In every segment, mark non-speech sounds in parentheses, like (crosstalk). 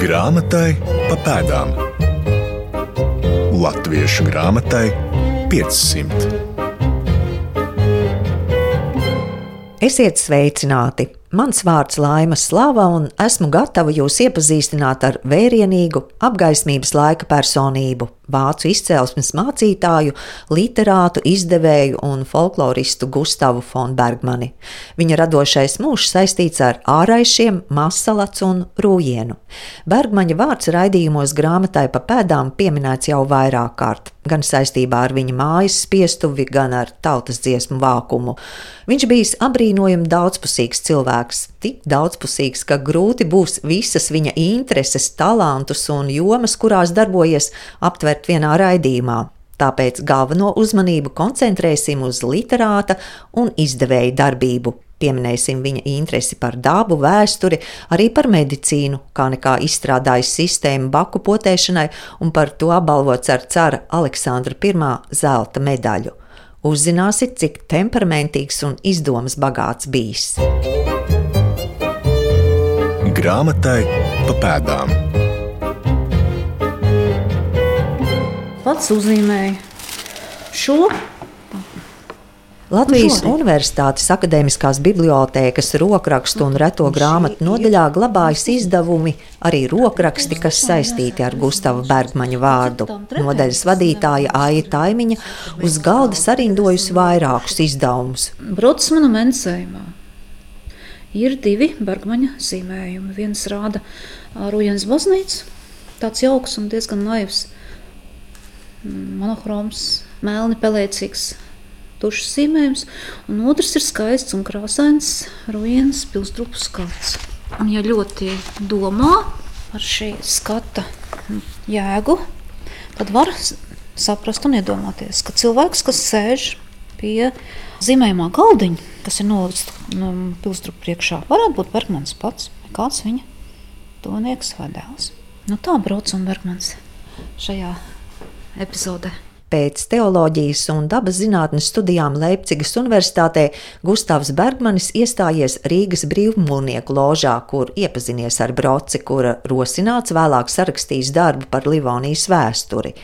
Grāmatai pa pēdām. Latviešu grāmatai 500. Esiet sveicināti! Mans vārds Laima Slava, un esmu gatava jūs iepazīstināt ar vērienīgu, apgaismības laika personību, vācu izcelsmes mācītāju, literātu, izdevēju un folkloristu Gustavu Fonbergmani. Viņa radošais mūžs saistīts ar āraišiem, masalats un rūjienu. Bergmaņa vārds raidījumos grāmatai pa pēdām pieminēts jau vairāk kārt, gan saistībā ar viņa mājas spiestuvi, gan ar tautas dziesmu vākumu. Viņš bijis abrīnojami daudzpusīgs cilvēks, tik daudzpusīgs, ka grūti būs visas viņa intereses, talantus un jomas, kurās darbojies, aptvert vienā raidījumā. Tāpēc galveno uzmanību koncentrēsim uz literāta un izdevēja darbību. Pieminēsim viņa interesi par dabu, vēsturi, arī par medicīnu, kā nekā izstrādājis sistēmu baku potēšanai un par to apbalvots ar cara Aleksandra I zelta medaļu. Uzzināsiet, cik temperamentīgs un izdomas bagāts bijis. Grāmatai pa pēdām. Pats uzzīmēja šo. Latvijas Šodien. Universitātes akadēmiskās bibliotēkas rokrakstu un reto grāmatu nodaļā glabājas izdevumi, arī rokraksti, kas saistīti ar Gustava Bergmaņa vārdu. Nodaļas vadītāja Aija Taimiņa uz galda sarindojusi vairākus izdevumus. Brods monuments sējumā. Ir divi Bergmaņa zīmējumi. Viens rāda Rujens baznīcu, tāds jauks un diezgan naivs, monochroms, melni pelēcīgs tušs zīmējums, un otrs ir skaists un krāsains Rujens pilsdrupu skats. Un ja ļoti domā par šī skata jēgu, tad var saprast un iedomāties, ka cilvēks, kas sēž pie zīmējumā galdiņa, kas ir nolikts no pilsdrupu priekšā, varētu būt Bergmans pats, kāds viņa tuvinieks vai dēls. Nu, tā brauc un Bergmans šajā epizodē. Pēc teoloģijas un dabas zinātnes studijām Leipzigas Universitātē Gustavs Bergmanis iestājies Rīgas brīvmūrnieku ložā, kur iepazinies ar broci, kura rosināts vēlāk sarakstījis darbu par Livonijas vēsturi.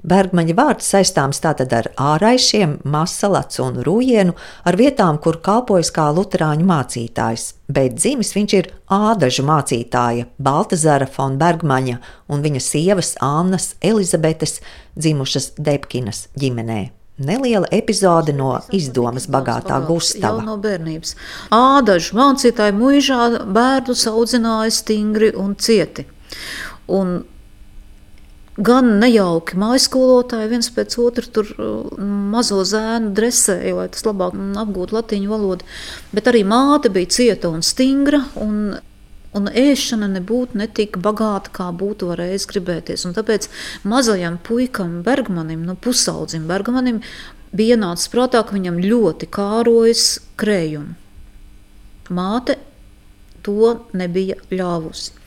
Bergmaņa vārds saistāms tātad ar āraišiem, masalats un rūjienu, ar vietām, kur kalpojas kā luterāņu mācītājs, bet dzimis viņš ir ādažu mācītāja Baltazara von Bergmaņa un viņa sievas Annas Elizabetes dzimušas Debkinas ģimenē. Neliela epizode no izdomas bagātā Gustava. No bērnības. Ādažu mācītāji mūžā bērnus audzināja stingri un cieti. Un gan nejauki mājskolotāji viens pēc otra tur uh, mazo zēnu dresēja, lai tas labāk apgūtu latīņu valodu. Bet arī māte bija cieta un stingra. Un Un ēšana nebūtu ne tik bagāta, kā būtu varējis gribēties. Un tāpēc mazajam puikam, Bergmanim, no nu, pusaudzim Bergmanim, bija ienācis prātā, ka viņam ļoti kārojas krējumi. Māte to nebija ļāvusi.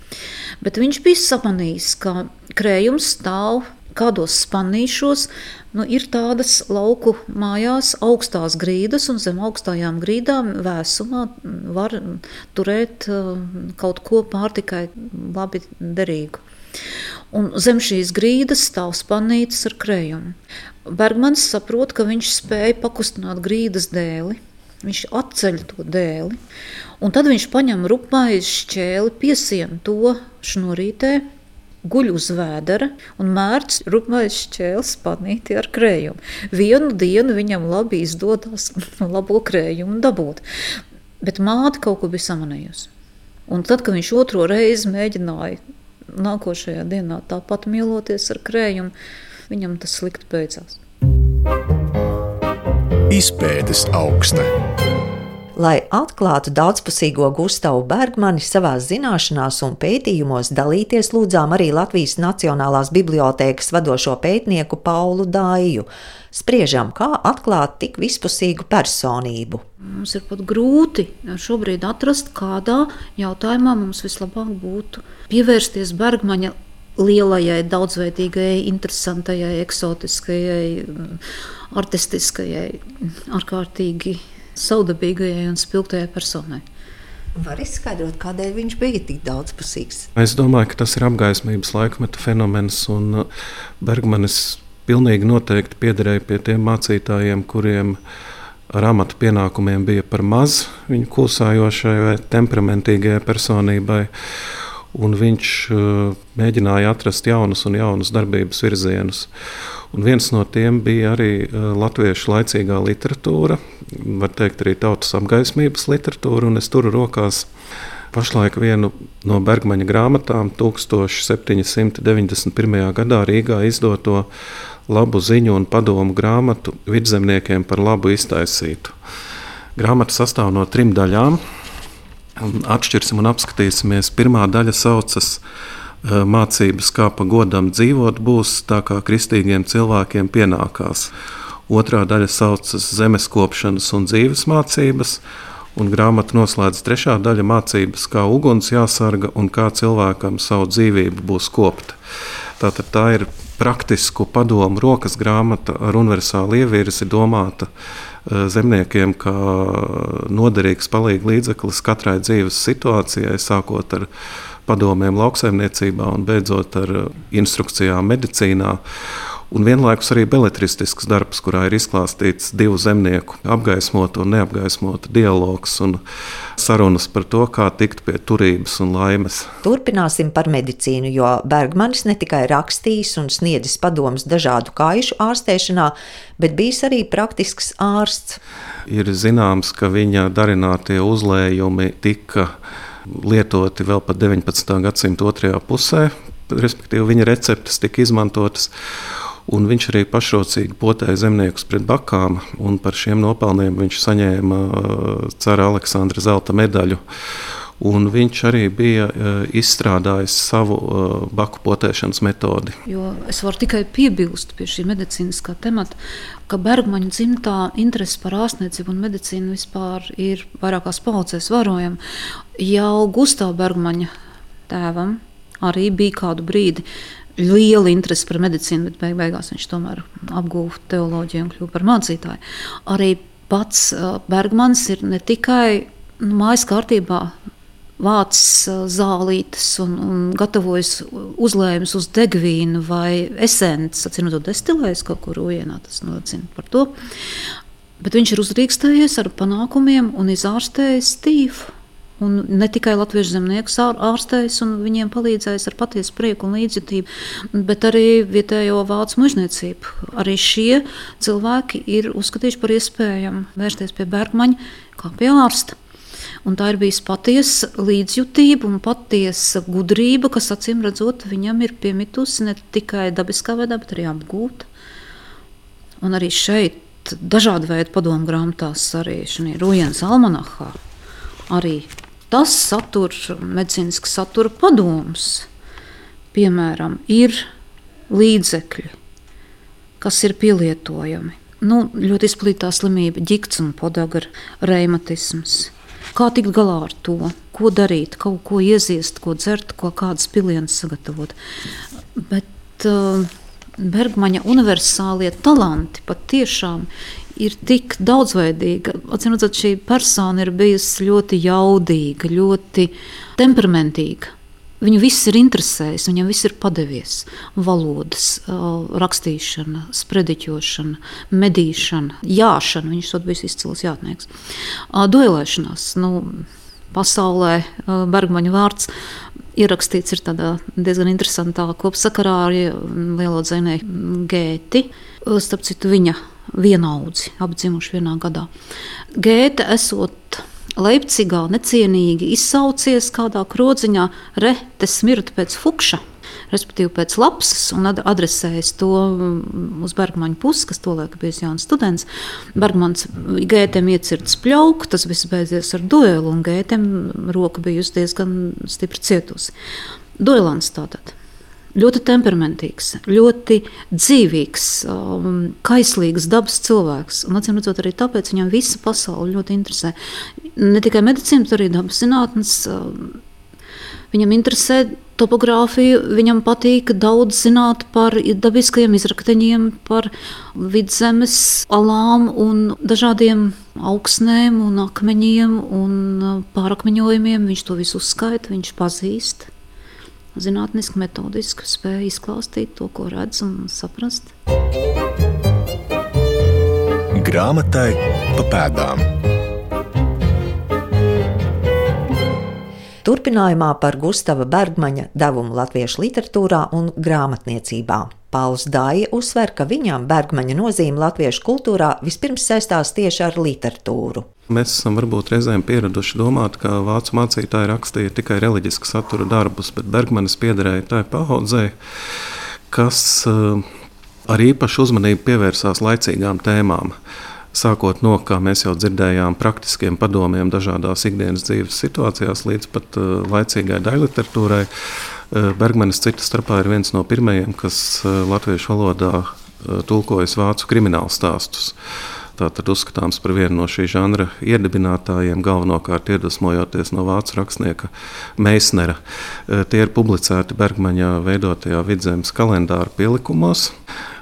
Bet viņš bija samanījis, ka krējums stāv kādos spanīšos. Nu, ir tādas lauku mājās, augstās grīdas, un zem augstajām grīdām vēsumā var turēt uh, kaut ko pārtikai labi derīgu. Un zem šīs grīdas stāv spanītas ar krējumu. Bergmans saprot, ka viņš spēja pakustināt grīdas dēli. Viņš atceļ to dēli, un tad viņš paņem rupmaizi šķēli, piesien to šnurītē, guļ uz vēdera un mērķis rupmais šķēles panīti ar krējumu. Vienu dienu viņam labi izdodas (laughs) labo krējumu dabūt, bet māte kaut ko bija samanījusi. Un tad, kad viņš otro reizi mēģināja nākošajā dienā tāpat mīloties ar krējumu, viņam tas slikti beidzās. Izpētes augsta. Lai atklātu daudzpusīgo Gustavu Bergmani savā zināšanās un pētījumos, dalīties lūdzām arī Latvijas Nacionālās bibliotēkas vadošo pētnieku Paulu Dāju. Spriežam, kā atklāt tik vispusīgu personību. Mums ir pat grūti šobrīd atrast, kādā jautājumā mums vislabāk būtu pievērsties Bergmaņa lielajai, daudzveidīgajai, interesantajai, eksotiskajai, artistiskajai, ārkārtīgi saudabīgajai un spilgtajai personai. Var izskaidrot, kādēļ viņš bija tik daudzpusīgs. Es domāju, ka tas ir apgaismības laikmeta fenomens, un uh, Bergmanis pilnīgi noteikti piederēja pie tiem mācītājiem, kuriem ar amata pienākumiem bija par maz viņa klusējošai vai temperamentīgajai personībai. Un viņš uh, mēģināja atrast jaunus un jaunus darbības virzienus. Un viens no tiem bija arī uh, latviešu laicīgā literatūra, var teikt, arī tautas apgaismības literatūru. Es turu rokās pašlaik vienu no Bergmaņa grāmatām, 1791. gadā Rīgā izdoto labu ziņu un padomu grāmatu vidzemniekiem par labu iztaisītu. Grāmata sastāv no trim daļām. Atšķirsim un apskatīsimies. Pirmā daļa saucas eh, Mācības, kā pa godam dzīvot, būs tā kā kristīgiem cilvēkiem pienākās. Otrā daļa saucas zemes kopšanas un dzīves mācības, un grāmata noslēdz trešā daļa mācības, kā uguns jāsarga un kā cilvēkam savu dzīvību būs kopta. Tātad tā ir praktisku padomu rokas grāmata ar universālu ievirzi domāta eh, zemniekiem kā noderīgs palīgs līdzeklis katrai dzīves situācijai, sākot ar padomiem lauksaimniecībā un beidzot ar instrukcijām medicīnā un vienlaikus arī beletristisks darbs, kurā ir izklāstīts divu zemnieku apgaismotu un neapgaismotu dialogs un sarunas par to, kā tikt pie turības un laimes. Turpināsim par medicīnu, jo Bergmanis ne tikai rakstījis un sniedzis padomus dažādu kaišu ārstēšanā, bet bijis arī praktisks ārsts. Ir zināms, ka viņa darinātie uzlējumi tika lietoti vēl pat 19. gadsimta otrajā pusē, respektīvi viņa receptes tika izmantotas. Un viņš arī pašrocīgi potēja zemniekus pret bakām, un par šiem nopelniem viņš saņēma uh, cara Aleksandra zelta medaļu. Un viņš arī bija uh, izstrādājis savu uh, baku potēšanas metodi. Jo es varu tikai piebilst pie šī medicīniskā temata, ka Bergmaņa dzimtā interese par ārstniecību un medicīnu vispār ir vairākās paudzēs vērojama. Jau Gustavs Bergmaņa tēvam arī bija kādu brīdi liela interese par medicīnu, bet beig beigās viņš tomēr apguva teoloģiju un kļuva par mācītāju. Arī pats Bergmans ir ne tikai nu, mājas kārtībā. Vācis zālītes un, un gatavojas uzlējumus uz degvīnu vai esences, atcīm redzot, destilēs kaut kur ujienā, tas nocina par to. Bet viņš ir uzrīkstējies ar panākumiem un izārstējis stīvu. Un ne tikai latviešu zemniekus ārstējis un viņiem palīdzējis ar patiesu prieku un līdzjūtību, bet arī vietējo vācu mužniecību. Arī šie cilvēki ir uzskatījuši par iespējamu vērsties pie Bergmaņa kā pie ārsta. Un tā ir bijusi patiesa līdzjūtība un patiesa gudrība, kas acīm redzot, viņam ir piemitusi ne tikai dabiskā veidā, bet arī apgūta. Un arī šeit dažādi veidi padomu grāmatās, arī šajā Rujens almanahā, arī tas satur medicīniski satura padomus. Piemēram, ir līdzekļi, kas ir pielietojami. Nu, ļoti izplatītā slimība, ģikts un podagara reimatisms. Kā tikt galā ar to? Ko darīt, kaut ko ieziest, ko dzert, ko kādas pilienas sagatavot. Bet uh, Bergmaņa universālie talanti patiešām ir tik daudzveidīga. Atcīm redzot, šī persona ir bijusi ļoti jaudīga, ļoti temperamentīga. Viņu viss ir interesējis, viņam viss ir padevies. Valodas, rakstīšana, sprediķošana, medīšana, jāšana. Viņš to bija izcils jātnieks. Duelēšanās. Nu, pasaulē Bergmaņa vārds ierakstīts ir diezgan interesantā kopsakarā ar lielo dzinēju Gēti. Starp citu, viņa vienaudzi, abi dzimuši vienā gadā. Gēta esot Leipzigā necienīgi izsaucies kādā krodziņā, re, te smirta pēc fukša. Respektīvi, pēc lapas, un adresējis to mm, uz Bergmaņa pusi, kas tolaik bija jauns students. Bergmans gētēm iecirts pļauku, tas viss beidzies ar duelu, un gētēm roka bijusi diezgan stipri cietusi. Duelants tātad ļoti temperamentīgs, ļoti dzīvīgs, um, kaislīgs dabas cilvēks. Un, acīm redzot, arī tāpēc viņam visa pasaule ļoti interesē. Ne tikai medicīna, bet arī dabas zinātnes. Um, Viņam interesē topogrāfija, viņam patīk daudz zināt par dabiskajiem izrakteņiem, par vidzemes alām un dažādiem augsnēm un akmeņiem un pārakmeņojumiem. Viņš to visu uzskaita, viņš pazīst. Zinātniski, metodiski spēja izklāstīt to, ko redz un saprast. Grāmatai pa pēdām. Turpinājumā par Gustava Bergmaņa devumu latviešu literatūrā un grāmatniecībā. Pauls Dāja uzsver, ka viņam Bergmaņa nozīme latviešu kultūrā vispirms saistās tieši ar literatūru. Mēs esam varbūt reizēm pieraduši domāt, ka vācu mācītāji rakstīja tikai reliģiska satura darbus, bet Bergmanis piederēja tai paudzei, kas eh, ar īpašu uzmanību pievērsās laicīgām tēmām. Sākot no, kā mēs jau dzirdējām, praktiskiem padomiem dažādās ikdienas dzīves situācijās, līdz pat uh, laicīgai daļliteratūrai. Uh, Bergmanis cita starpā ir viens no pirmajiem, kas uh, latviešu valodā tulkojas vācu kriminālu stāstus. Tātad uzskatāms par vienu no šī žanra iedibinātājiem, galvenokārt iedvesmojoties no vācu rakstnieka Meisnera. Tie ir publicēti Bergmaņā veidotajā vidzemes kalendāra pielikumos.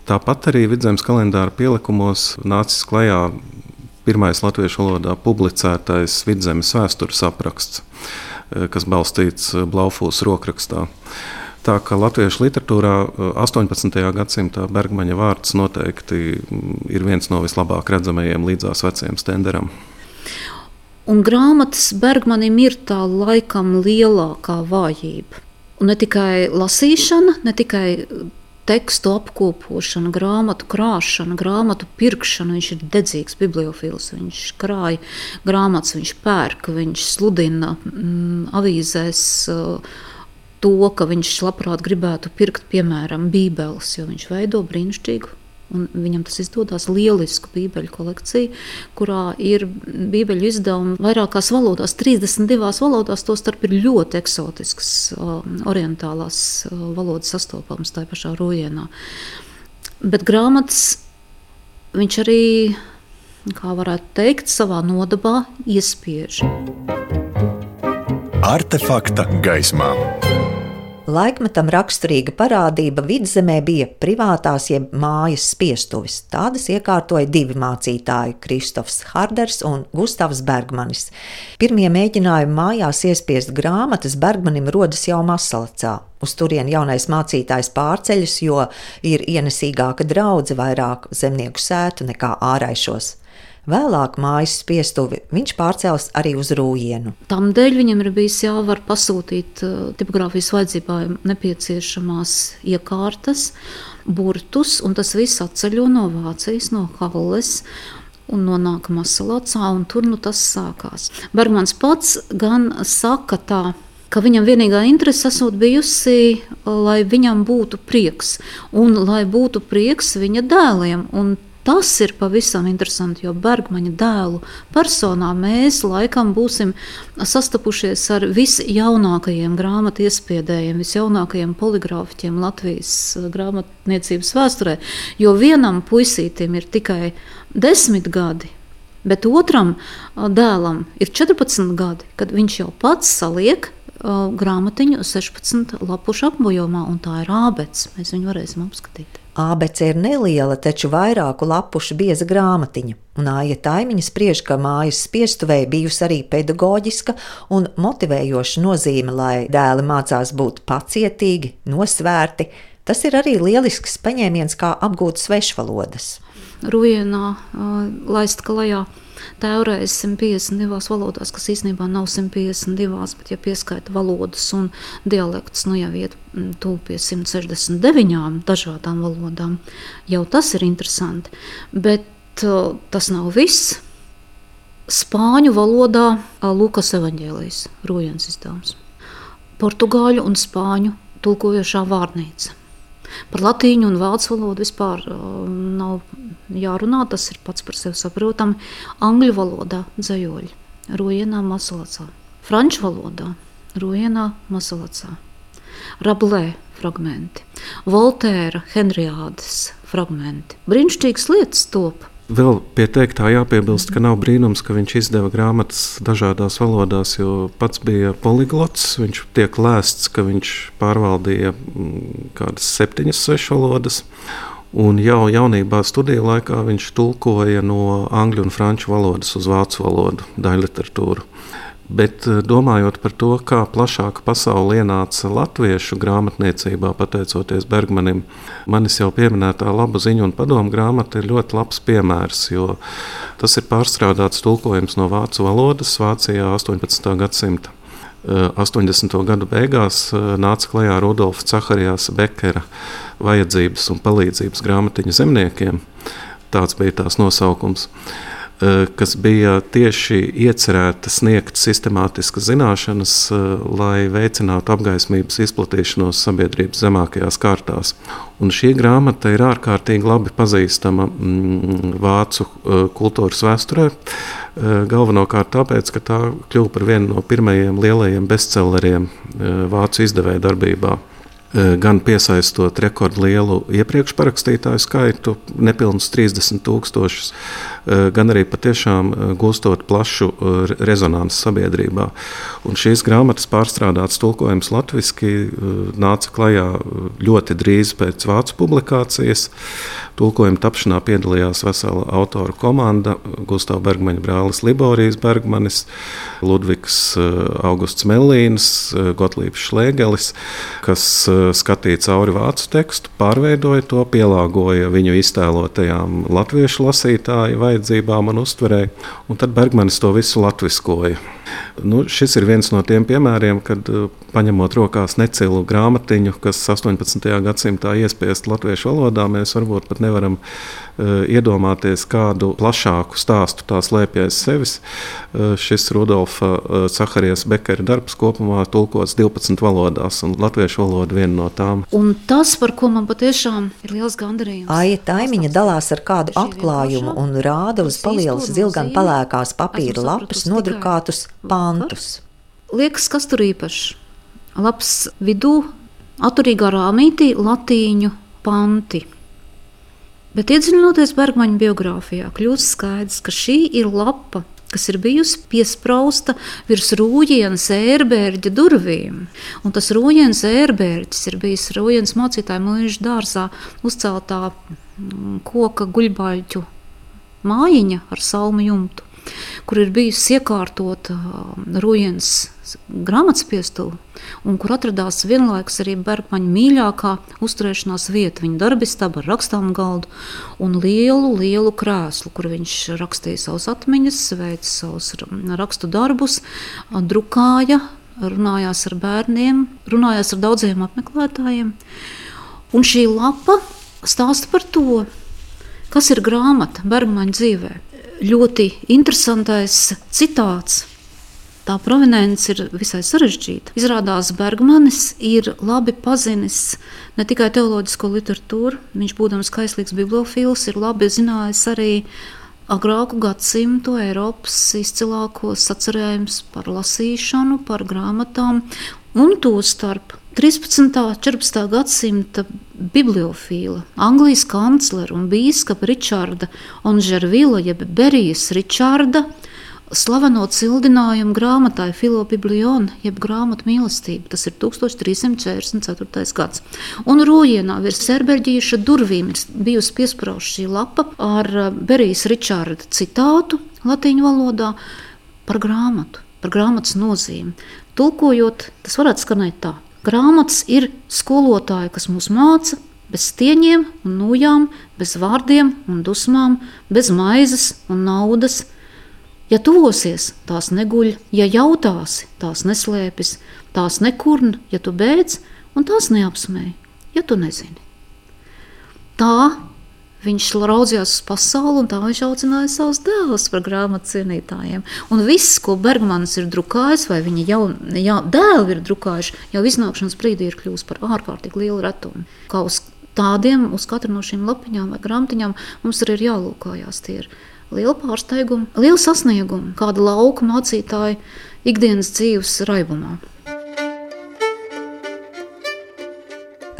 Tāpat arī vidzemes kalendāra pielikumos nācis klajā pirmais latviešu valodā publicētais vidzemes vēstures apraksts, eh, kas balstīts eh, Blaufūs rokrakstā. Tā kā latviešu literatūrā 18. Eh, gadsimtā Bergmaņa vārds noteikti mm, ir viens no vislabāk redzamajiem līdzās vecajam stenderam. Un grāmatas Bergmanim ir tā laikam lielākā vājība. Un ne tikai lasīšana, ne tikai tekstu apkopošana, grāmatu krāšana, grāmatu pirkšana. Viņš ir dedzīgs bibliofils. Viņš krāja grāmatas, viņš pērk, viņš sludina mm, avīzēs. Uh, To, ka viņš labprāt gribētu pirkt, piemēram, Bībeles, jo viņš veido brīnišķīgu Un viņam tas izdodas lielisku bībeļu kolekciju, kurā ir bībeļu izdevumi vairākās valodās, 32 valodās, tostarp ir ļoti eksotisks, um, orientālās uh, valodas sastopams tajā pašā rojienā. Bet grāmatas viņš arī, kā varētu teikt, savā nodabā iespiež. Artefakta gaismā. Laikmetam raksturīga parādība vidzemē bija privātās jeb mājas spiestuves. Tādas iekārtoja divi mācītāji - Kristofs Harders un Gustavs Bergmanis. Pirmie mēģinājumi mājās iespiest grāmatas Bergmanim rodas jau Masalacā. Uz turieni jaunais mācītājs pārceļas, jo ir ienesīgāka draudzene vairāk zemnieku sētu nekā āraišos. Vēlāk mājas spiestuvi viņš pārcēlās arī uz Rūjienu. Tam dēļ viņam ir bijis jāvar pasūtīt uh, tipogrāfijas vajadzībām nepieciešamās iekārtas, burtus, un tas viss atceļo no Vācijas, no Halles un nonāk Masalacā, un tur nu tas sākās. Bergmans pats gan saka tā, ka viņam vienīgā interese esot bijusi, lai viņam būtu prieks, un lai būtu prieks viņa dēliem. Un Tas ir pavisam interesanti, jo Bergmaņa dēlu personā mēs laikam būsim sastapušies ar visjaunākajiem grāmatu iespiedējiem, visjaunākajiem poligrāfiķiem Latvijas eh, grāmatniecības vēsturē. Jo vienam puisītim ir tikai desmit gadi, bet otram eh, dēlam ir 14 gadi, kad viņš jau pats saliek eh, grāmatiņu 16 lapušu apbojumā, un tā ir ābets. Mēs viņu varēsim apskatīt. ABC ir neliela, taču vairāku lapušu bieza grāmatiņa, un Aija Taimiņa spriež, ka mājas spiestuvē bijusi arī pedagoģiska un motivējoša nozīme, lai dēli mācās būt pacietīgi, nosvērti. Tas ir arī lielisks paņēmiens, kā apgūt svešvalodas. Rujienā laist klajā tēvreiz 152 valodās, kas īstenībā nav 152, bet, ja pieskaita valodas un dialektus, nu jau iet mm, tuvu pie 169 dažādām valodām, jau tas ir interesanti. Bet uh, tas nav viss. Spāņu valodā Lukas evanģēlijas rojens izdevums. Portugāļu un spāņu tulkojošā vārnīca. Par latīņu un vācu valodu vispār uh, nav jārunā, tas ir pats par sevi saprotami. Angļu valodā dzējoļi, Rojienā, Masalacā. Franču valodā Rojienā, Masalacā. Rablē fragmenti, Voltēra, Henrijādas fragmenti. Brīnišķīgas lietas top. Vēl pie teiktā jāpiebilst, ka nav brīnums, ka viņš izdeva grāmatas dažādās valodās, jo pats bija poliglots. Viņš tiek lēsts, ka viņš pārvaldīja mm, kādas septiņas, sešas valodas. Un jau jaunībā, studiju laikā, viņš tulkoja no angļu un franču valodas uz vācu valodu, daļu literatūru. Bet eh, domājot par to, kā plašāka pasaule ienāca latviešu grāmatniecībā, pateicoties Bergmanim, manis jau pieminētā laba ziņu un padomu grāmata ir ļoti labs piemērs, jo tas ir pārstrādāts tulkojums no vācu valodas Vācijā 18. gadsimta. 80. Eh, gadu beigās eh, nāca klajā Rudolfa Caharijās Bekera vajadzības un palīdzības grāmatiņa zemniekiem. Tāds bija tās nosaukums. Eh, kas bija tieši iecerēta sniegt sistemātiskas zināšanas, eh, lai veicinātu apgaismības izplatīšanos sabiedrības zemākajās kārtās. Un šī grāmata ir ārkārtīgi labi pazīstama mm, vācu eh, kultūras vēsturē. Galvenokārt tāpēc, ka tā kļuva par vienu no pirmajiem lielajiem bestselleriem vācu izdevēja darbībā. Eh, gan piesaistot rekordlielu iepriekš parakstītāju skaitu, nepilnus 30 tūkstošus, eh, gan arī patiešām eh, gūstot plašu rezonanci sabiedrībā. Un šīs grāmatas pārstrādāts tulkojums latviešu nāca klajā ļoti drīz pēc vācu publikācijas. Tulkojuma tapšanā piedalījās vesela autoru komanda - Gustavs Bergmaņa brālis Liborijas Bergmanis, Ludvigs Augusts Mellīns, Gotlīps Šlēgelis, kas skatīja cauri vācu tekstu, pārveidoja to, pielāgoja viņu iztēlotajām latviešu lasītāju vajadzībām un uztverēji, un tad Bergmanis to visu latviskoja. Nu, šis ir viens no tiem piemēriem, kad uh, paņemot rokās necilu grāmatiņu, kas 18. gadsimtā iespiest latviešu valodā, mēs varbūt pat nevaram uh, iedomāties kādu plašāku stāstu tā slēpj aiz sevis. Uh, šis Rudolfa uh, Caharijas Bekera darbs kopumā tulkots 12 valodās, un latviešu valoda viena no tām. Un tas, par ko man patiešām ir liels gandarījums. Aija Taimiņa dalās ar kādu atklājumu un rāda uz palielas zilgan pelēkās papīra lapas nodrukātus pantus. Liekas, kas tur īpašs? Labs vidū, atturīgā rāmītī, latīņu panti. Bet iedziļinoties Bergmaņa biogrāfijā, kļūst skaidrs, ka šī ir lapa, kas ir bijusi piesprāsta virs rūjienas ērbērģa durvīm. Un tas rūjienas ērbērģis ir bijis rūjienas mācītāja mūža dārzā uzceltā mm, koka guļbaļķu mājiņa ar salmu jumtu kur ir bijusi iekārtota um, Rujens grāmatspiestuve, un kur atradās vienlaikus arī Bergmaņa mīļākā uzturēšanās vieta, viņa darbistaba ar rakstām galdu un lielu, lielu krēslu, kur viņš rakstīja savus atmiņas, veica savus rakstu darbus, drukāja, runājās ar bērniem, runājās ar daudziem apmeklētājiem. Un šī lapa stāsta par to, kas ir grāmata Bergmaņa dzīvēm ļoti interesantais citāts. Tā provenance ir visai sarežģīta. Izrādās, Bergmanis ir labi pazinis ne tikai teoloģisko literatūru, viņš, būdams kaislīgs bibliofils, ir labi zinājis arī agrāku gadsimtu Eiropas izcilākos sacerējumus par lasīšanu, par grāmatām, un to starp 13. un 14. gadsimta bibliofila, Anglijas kanclera un biskupa Ričarda Onžervila, jeb Berijas Ričarda, slaveno cildinājumu grāmatai Filobibliona, jeb grāmatu mīlestība. Tas ir 1344. gads. Un Rojienā virs Serberģīša durvīm ir bijusi piesprāsta šī lapa ar Berijas Ričarda citātu latīņu valodā par grāmatu, par grāmatas nozīmi. Tulkojot, tas varētu skanēt tā. Grāmatas ir skolotāji, kas mūs māca bez stieņiem un nūjām, bez vārdiem un dusmām, bez maizes un naudas. Ja tuvosies, tās neguļ, ja jautāsi, tās neslēpjas, tās nekurn, ja tu bēdz, un tās neapsmēj, ja tu nezini. Tā Viņš raudzījās uz pasauli, un tā viņš audzināja savus dēlus par grāmatu cienītājiem. Un viss, ko Bergmanis ir drukājis, vai viņa jau, jau dēli ir drukājuši, jau iznākšanas brīdī ir kļuvusi par ārkārtīgi lielu retumu. Kā uz tādiem, uz katru no šīm lapiņām vai grāmatiņām mums arī ir jālūkojās. Tie ir liela pārsteiguma, liela sasnieguma, kāda lauka mācītāja ikdienas dzīves raibumā.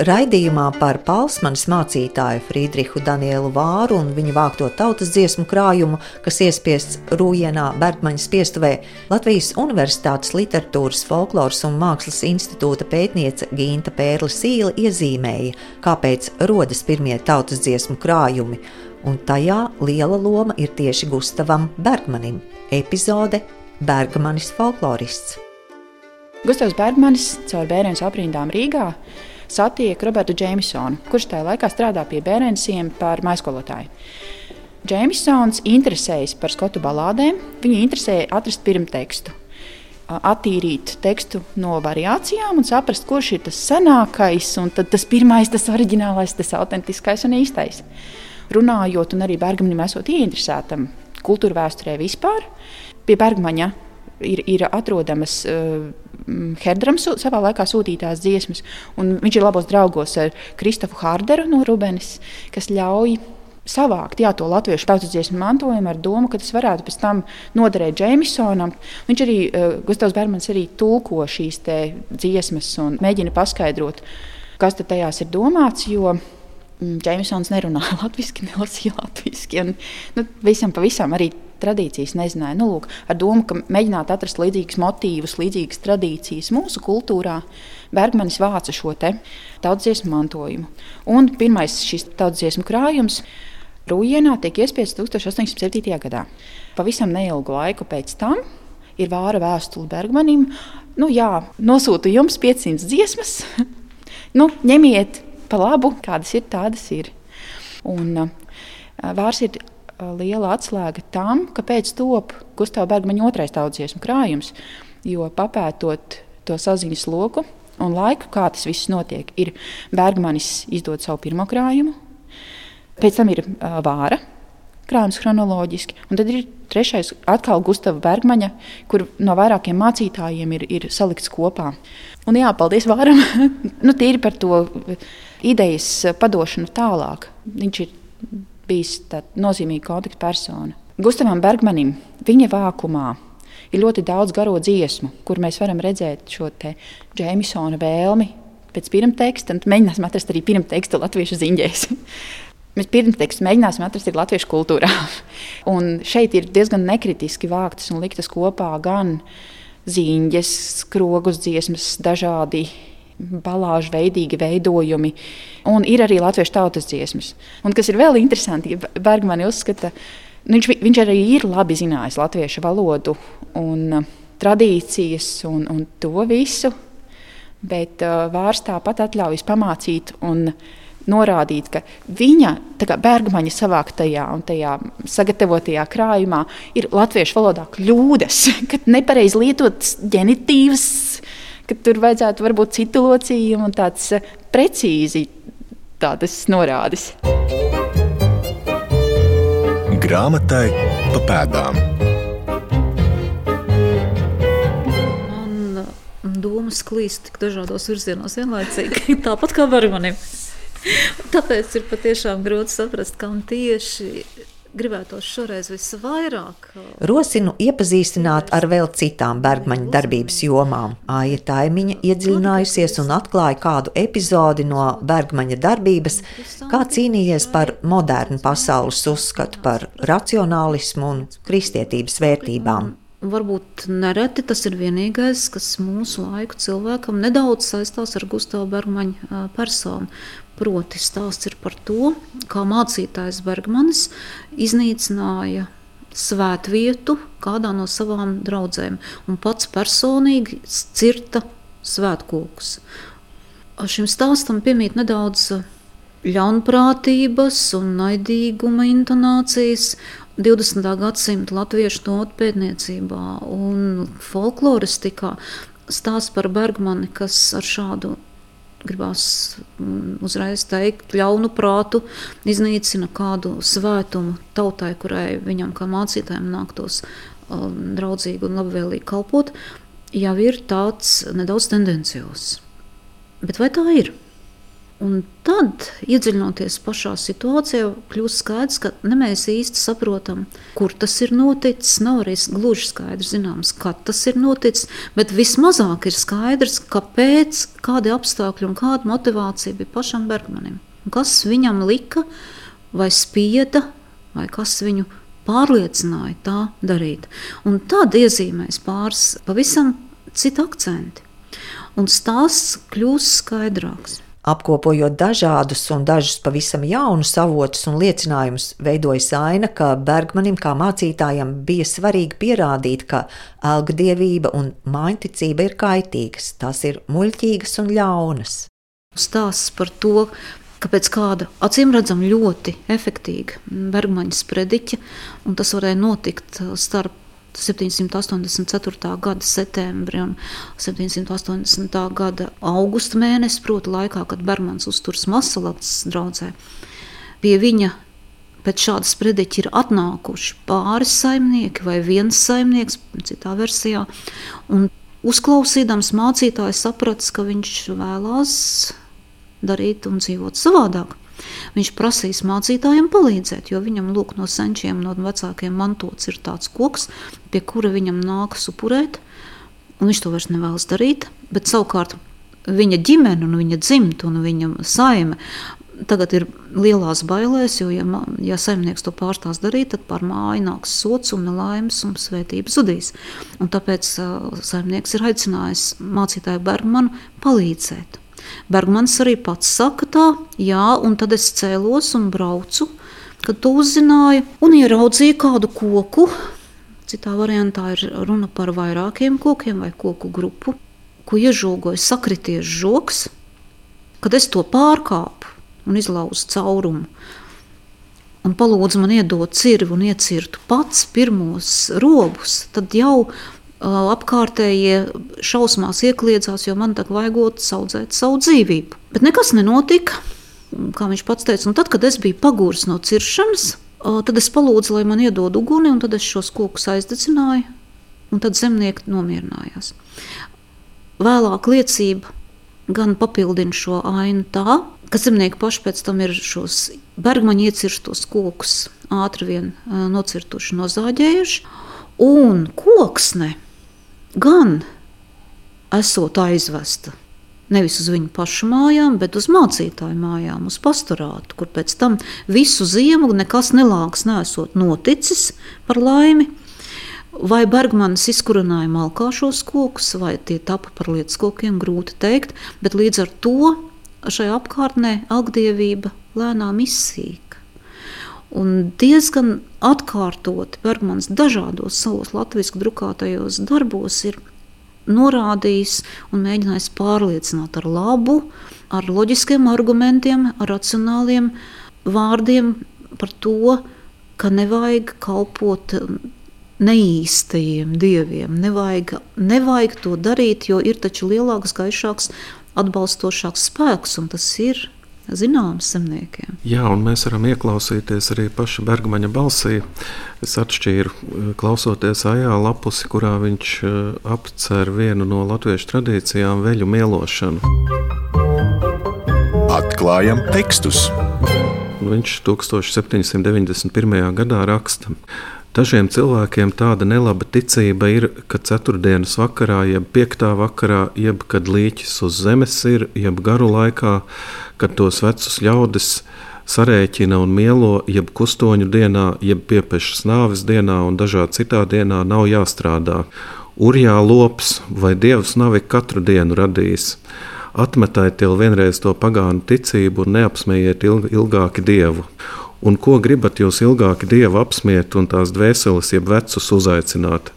Raidījumā par Palsmanas mācītāju Friedrihu Danielu Vāru un viņa vākto tautas dziesmu krājumu, kas iespiests Rūjienā Bergmaņa spiestuvē, Latvijas Universitātes literatūras, folkloras un mākslas institūta pētniece Gīnta Pērla Sīla iezīmēja, kāpēc rodas pirmie tautas dziesmu krājumi, un tajā liela loma ir tieši Gustavam Bergmanim. Epizode Bergmanis folklorists. Gustavs Bergmanis caur bērnu aprindām Rīgā satiek Robertu Džeimsonu, kurš tajā laikā strādā pie bērniem par maizskolotāju. Džeimsons interesējas par skotu balādēm. Viņu interesēja atrast pirmtekstu, attīrīt tekstu no variācijām un saprast, kurš ir tas senākais, un tas pirmais, tas oriģinālais, tas autentiskais un īstais. Runājot, un arī Bergmanim esot ieinteresētam kultūra vēsturē vispār, pie Bergmaņa ir, ir atrodamas uh, Herdrams savā laikā sūtītās dziesmas, un viņš ir labos draugos ar Kristofu Hārderu no Rubenes, kas ļauj savākt jā, to latviešu tautas dziesmu mantojumu ar domu, ka tas varētu pēc tam noderēt Džeimsonam. Viņš arī, uh, Gustavs Bermans, arī tulko šīs dziesmas un mēģina paskaidrot, kas tajās ir domāts. Jo Džeimsons nerunāja (laughs) latviešu, nelasīja latviešu. Nu, visam pavisam arī tradīcijas nezināja. Nu, lūk, ar domu, ka mēģināt atrast līdzīgus motīvus, līdzīgas tradīcijas mūsu kultūrā, Bergmanis vāca šo tautsdziesmu mantojumu. Un pirmais šis tautsdziesmu krājums Rūjienā tiek iespiests 1807. gadā. Pavisam neilgu laiku pēc tam ir vāra vēstule Bergmanim. Nu, jā, nosūtu jums 500 dziesmas. (laughs) nu, ņemiet pa labu, kādas ir, tādas ir. Un, Vārs ir liela atslēga tam, kāpēc top Gustavs Bergmaņa otrais tautsdziesmu krājums. Jo papētot to saziņas loku un laiku, kā tas viss notiek, ir Bergmanis izdod savu pirmo krājumu, pēc tam ir uh, vāra krājums chronoloģiski, un tad ir trešais atkal Gustavs Bergmaņa, kur no vairākiem mācītājiem ir, ir salikts kopā. Un jā, paldies Vāram, (laughs) nu, tīri par to idejas padošanu tālāk. Viņš ir bijis nozīmīga kontakta persona. Gustavam Bergmanim viņa vākumā ir ļoti daudz garo dziesmu, kur mēs varam redzēt šo Džeimsona vēlmi pēc pirmteksta, un mēģināsim atrast arī pirmtekstu latviešu ziņģēs. (laughs) Mēs pirmtekstu mēģināsim atrast arī latviešu kultūrā. (laughs) un šeit ir diezgan nekritiski vāktas un liktas kopā gan ziņģes, skrogus dziesmas, dažādi balāžu veidīgi veidojumi. Un ir arī latviešu tautas dziesmas. Un kas ir vēl interesanti, ja Bergmani uzskata, nu, viņš, viņš arī ir labi zinājis latviešu valodu un uh, tradīcijas un, un to visu. Bet uh, vārds tāpat atļaujas pamācīt un norādīt, ka viņa Bergmaņa savāktajā un tajā sagatavotajā krājumā ir latviešu valodā kļūdas, (laughs) kad nepareizi lietotas ģenitīvas ka tur vajadzētu varbūt citu locījumu un tāds eh, precīzi tādas norādes. Grāmatai pa pēdām. Man mm, domas klīst tik dažādos virzienos vienlaicīgi, (laughs) tāpat kā Barmanim. Tāpēc ir patiešām grūti saprast, kam tieši gribētos šoreiz visvairāk. Rosinu iepazīstināt ar vēl citām Bergmaņa darbības jomām. Aija Taimiņa iedziļinājusies un atklāja kādu epizodi no Bergmaņa darbības, kā cīnījies par modernu pasaules uzskatu par racionālismu un kristietības vērtībām. Varbūt nereti tas ir vienīgais, kas mūsu laiku cilvēkam nedaudz saistās ar Gustavu Bergmaņa personu. Proti, stāsts ir par to, kā mācītājs Bergmanis iznīcināja svētvietu kādā no savām draudzēm un pats personīgi cirta svētkokus. Šim stāstam piemīt nedaudz ļaunprātības un naidīguma intonācijas 20. gadsimta latviešu tautu pētniecībā un folkloristikā. Stāsts par Bergmani, kas ar šādu gribās mm, uzreiz teikt, ļaunu prātu iznīcina kādu svētumu tautai, kurai viņam kā mācītājiem nāktos um, draudzīgi un labvēlīgi kalpot, jau ir tāds nedaudz tendencios. Bet vai tā ir? Un tad, iedziļinoties pašā situācijā, kļūst skaidrs, ka ne mēs īsti saprotam, kur tas ir noticis. Nav arī gluži skaidrs, zināms, kad tas ir noticis, bet vismazāk ir skaidrs, kāpēc, kādi apstākļi un kāda motivācija bija pašam Bergmanim. Kas viņam lika vai spieda, vai kas viņu pārliecināja tā darīt. Un tad iezīmēs pāris pavisam citu akcentu, un stāsts kļūst skaidrāks. Apkopojot dažādus un dažus pavisam jaunus avotus un liecinājumus, veidojas aina, ka Bergmanim kā mācītājam bija svarīgi pierādīt, ka algadievība un mājiņticība ir kaitīgas, tās ir muļķīgas un ļaunas. Stāsts par to, kāpēc kāda acīm redzama ļoti efektīva Bergmaņa sprediķa, un tas varēja notikt starp 784. gada septembri un 780. gada augusta mēnesi, proti, laikā, kad Bergmans uzturs Masalats draudzē. Pie viņa pēc šāda sprediķa ir atnākuši pāris saimnieki vai viens saimnieks, citā versijā. Uzklausīdams mācītājs sapratis, ka viņš vēlās darīt un dzīvot savādāk. Viņš prasīs mācītājiem palīdzēt, jo viņam lūk, no senčiem, no vecākiem mantots ir tāds koks, pie kura viņam nākas upurēt, un viņš to vairs nevēlas darīt. Bet savukārt viņa ģimene, un viņa dzimta un viņa saime tagad ir lielās bailēs, jo, ja, ja saimnieks to pārstās darīt, tad par māju nāks sots un nelaimes un svētība zudīs. Un tāpēc uh, saimnieks ir aicinājis mācītāju Bergmanu palīdzēt. Bergmans arī pats saka tā, jā, un tad es cēlos un braucu, kad to uzzināju un ieraudzīju kādu koku. Citā variantā ir runa par vairākiem kokiem vai koku grupu, ko iežogoja sakrities žoks, kad es to pārkāpu un izlauzu caurumu. Un palūdzu man iedot cirvi un iecirtu pats pirmos robus, tad jau apkārtējie šausmās iekļiedzās, jo man tagad vajagot audzēt savu dzīvību. Bet nekas nenotika. Kā viņš pats teica, tad, kad es biju pagūris no ciršanas, tad es palūdzu, lai man iedod uguni, un tad es šos kokus aizdedzināju, un tad zemnieki nomierinājās. Vēlāk liecība gan papildina šo ainu tā, ka zemnieki paši pēc tam ir šos bergmaņu iecirstos kokus ātri vien nocirtuši, nozāģējuši, un koksne gan esot aizvesta nevis uz viņu pašu mājām, bet uz mācītāju mājām, uz pastorātu, kur pēc tam visu ziemu nekas nelāks nesot noticis par laimi. Vai Bergmanis izkurināja malkā šos kokus, vai tie tapa par lietas kokiem, grūti pateikt, bet līdz ar to šajā apkārtnē algdievība lēnām izsīk. Un diezgan atkārtoti Bergmans dažādos savos latviešu drukātajos darbos ir norādījis un mēģinājis pārliecināt ar labu, ar loģiskiem argumentiem, ar racionāliem vārdiem par to, ka nevajag kalpot neīstajiem dieviem. Nevajag, nevajag to darīt, jo ir taču lielāks, gaišāks, atbalstošāks spēks, un tas ir zināms zemniekiem. Jā, un mēs varam ieklausīties arī paša Bergmaņa balsī. Es atšķīru, klausoties ajā lapusi, kurā viņš eh, apcer vienu no latviešu tradīcijām - veļu mielošanu. Atklājam tekstus! Viņš 1791. gadā raksta. Dažiem cilvēkiem tāda nelaba ticība ir, ka ceturtdienas vakarā, jeb piektā vakarā, jeb kad līķis uz zemes ir, jeb garu laikā, kad tos vecus ļaudis sarēķina un mielo, jeb kustoņu dienā, jeb piepešas nāves dienā un dažā citā dienā nav jāstrādā. Urjā lops vai dievs nav ik katru dienu radījis. Atmetiet jau vienreiz to pagānu ticību un neapsmējiet ilg ilgāki dievu Un ko gribat jūs ilgāk dievu apsmiet un tās dvēseles, jeb vecus uzaicināt?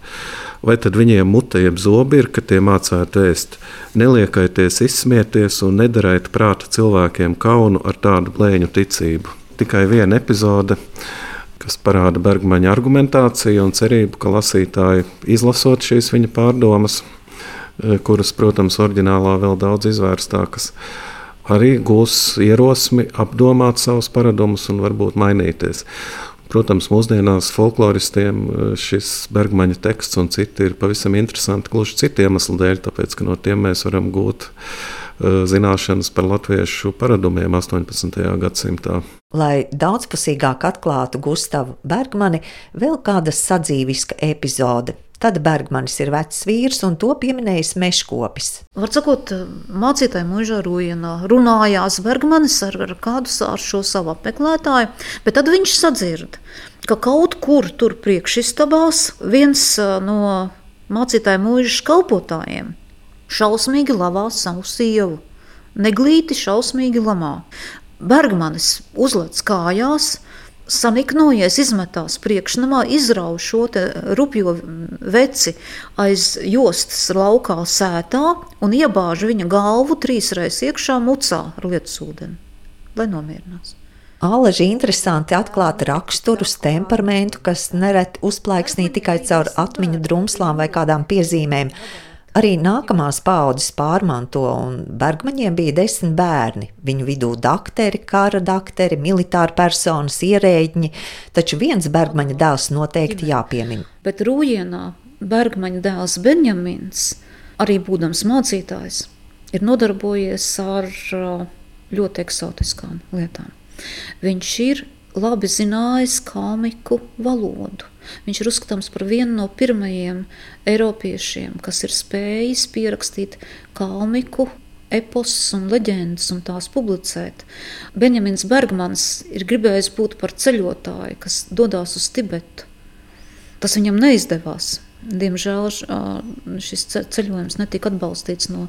Vai tad viņiem mute, jeb zobi ir, ka tie mācētu ēst? Neliekaities, izsmieties un nedariet prāta cilvēkiem kaunu ar tādu blēņu ticību. Tikai viena epizode, kas parāda Bergmaņa argumentāciju un cerību, ka lasītāji izlasot šīs viņa pārdomas, kuras, protams, oriģinālā vēl daudz izvērstākas, arī gūs ierosmi apdomāt savus paradumus un varbūt mainīties. Protams, mūsdienās folkloristiem eh, šis Bergmaņa teksts un citi ir pavisam interesanti gluži citu iemeslu dēļ, tāpēc ka no tiem mēs varam gūt zināšanas par latviešu paradumiem 18. gadsimtā. Lai daudzpusīgāk atklātu Gustavu Bergmani, vēl kāda sadzīviska epizode. Tad Bergmanis ir vecs vīrs, un to pieminējis Meškopis. Var sakot, mācītāji mūžā ruinā runājās Bergmanis ar, ar kādu ar šo savu apmeklētāju, bet tad viņš sadzird, ka kaut kur tur priekšistabās viens no mācītāja mūža kalpotājiem šausmīgi lavā savu sievu. Neglīti šausmīgi lamā. Bergmanis uzlec kājās, saniknojies, izmetās priekšnamā, izrauj šo rupjo veci aiz jostas laukā sētā un iebāž viņa galvu trīsreiz iekšā mucā ar lietusūdeni, lai nomierinās. Aleži interesanti atklāt raksturus, temperamentu, kas nereti uzplaiksnī tikai caur atmiņu drumslām vai kādām piezīmēm. Arī nākamās paudzes pārmanto, un Bergmaņiem bija desmit bērni. Viņu vidū dakteri, kara dakteri, militāri personas, ierēģi, taču viens Bergmaņa dēls noteikti jāpiemina. Bet Rūjienā Bergmaņa dēls Benjamins, arī būdams mācītājs, ir nodarbojies ar uh, ļoti eksotiskām lietām. Viņš ir labi zinājis komiku valodu. Viņš ir uzskatāms par vienu no pirmajiem eiropiešiem, kas ir spējis pierakstīt komiku eposus un leģendas un tās publicēt. Benjamins Bergmans ir gribējis būt par ceļotāju, kas dodas uz Tibetu. Tas viņam neizdevās. Diemžēl šis ceļojums netika atbalstīts no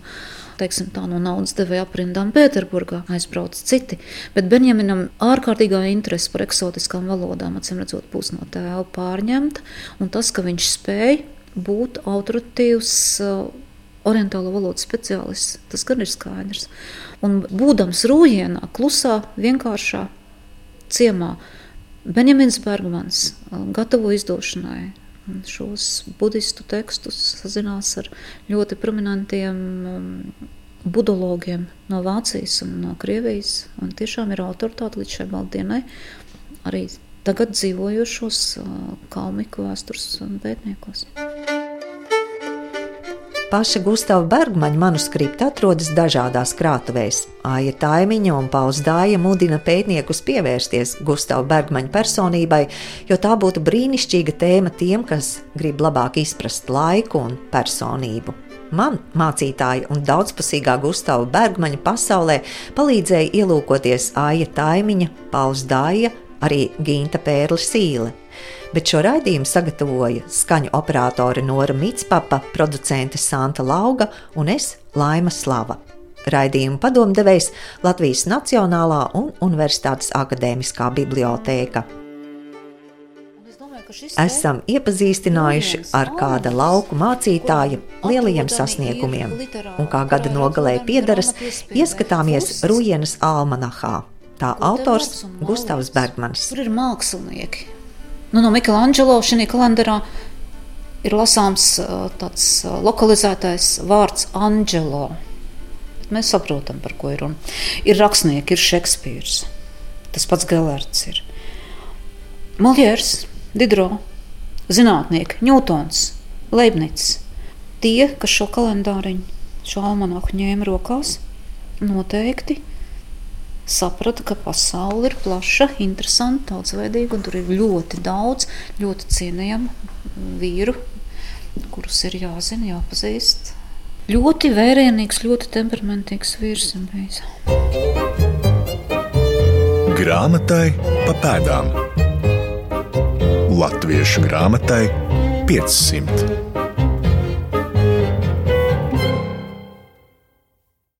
teiksim, tā, no naudas devēja aprindām Pēterburgā, aizbrauc citi. Bet Benjaminam ārkārtīgā interese par eksotiskām valodām, acīm redzot, būs no tēva pārņemta. Un tas, ka viņš spēja būt autoritīvs. Orientālo valodu speciālists, tas gan ir skaidrs. Un būdams rūjienā, klusā, vienkāršā ciemā, Benjamins Bergmans gatavo izdošanai šos budistu tekstus, sazinās ar ļoti prominentiem um, budologiem no Vācijas un no Krievijas. Un tiešām ir autoritāte līdz šai baldienai arī tagad dzīvojošos uh, kalmiku vēstures pētniekos. Paša Gustavs Bergmaņa manuskripti atrodas dažādās krātuvēs. Aija Taimiņa un Pauls Dāja mudina pētniekus pievērsties Gustavs Bergmaņa personībai, jo tā būtu brīnišķīga tēma tiem, kas grib labāk izprast laiku un personību. Man, mācītāja un daudzpusīgā Gustavs Bergmaņa pasaulē, palīdzēja ielūkoties Aija Taimiņa, Pauls Dāja, arī Ginta Pērle Sīle bet šo raidījumu sagatavoja skaņu operātore Nora Mitspapa, producente Santa Lauga un es Laima Slava. Raidījuma padomdevējs Latvijas Nacionālā un Universitātes akadēmiskā bibliotēka. Esam iepazīstinājuši ar kāda lauku mācītāja lielajiem sasniegumiem, un kā gada nogalē piedaras, ieskatāmies Rujienas almanahā. Tā autors Gustavs Bergmans. Tur ir mākslinieki, Nu, no Michelangelo šajā kalendārā ir lasāms tāds lokalizētais vārds Angelo. Mēs saprotam, par ko ir runa. Ir rakstnieki, ir Šekspīrs, tas pats Gelerts ir. Maljērs, Didro, zinātnieki, Ņūtons, Leibnicis. Tie, kas šo kalendāriņu, šo almanaku ņēma rokās, noteikti saprata, ka pasaule ir plaša, interesanta, daudzveidīga, un tur ir ļoti daudz ļoti cienījamu vīru, kurus ir jāzina, jāpazīst. Ļoti vērienīgs, ļoti temperamentīgs vīrs ir bijis. Grāmatai pa pēdām. Latviešu grāmatai 500.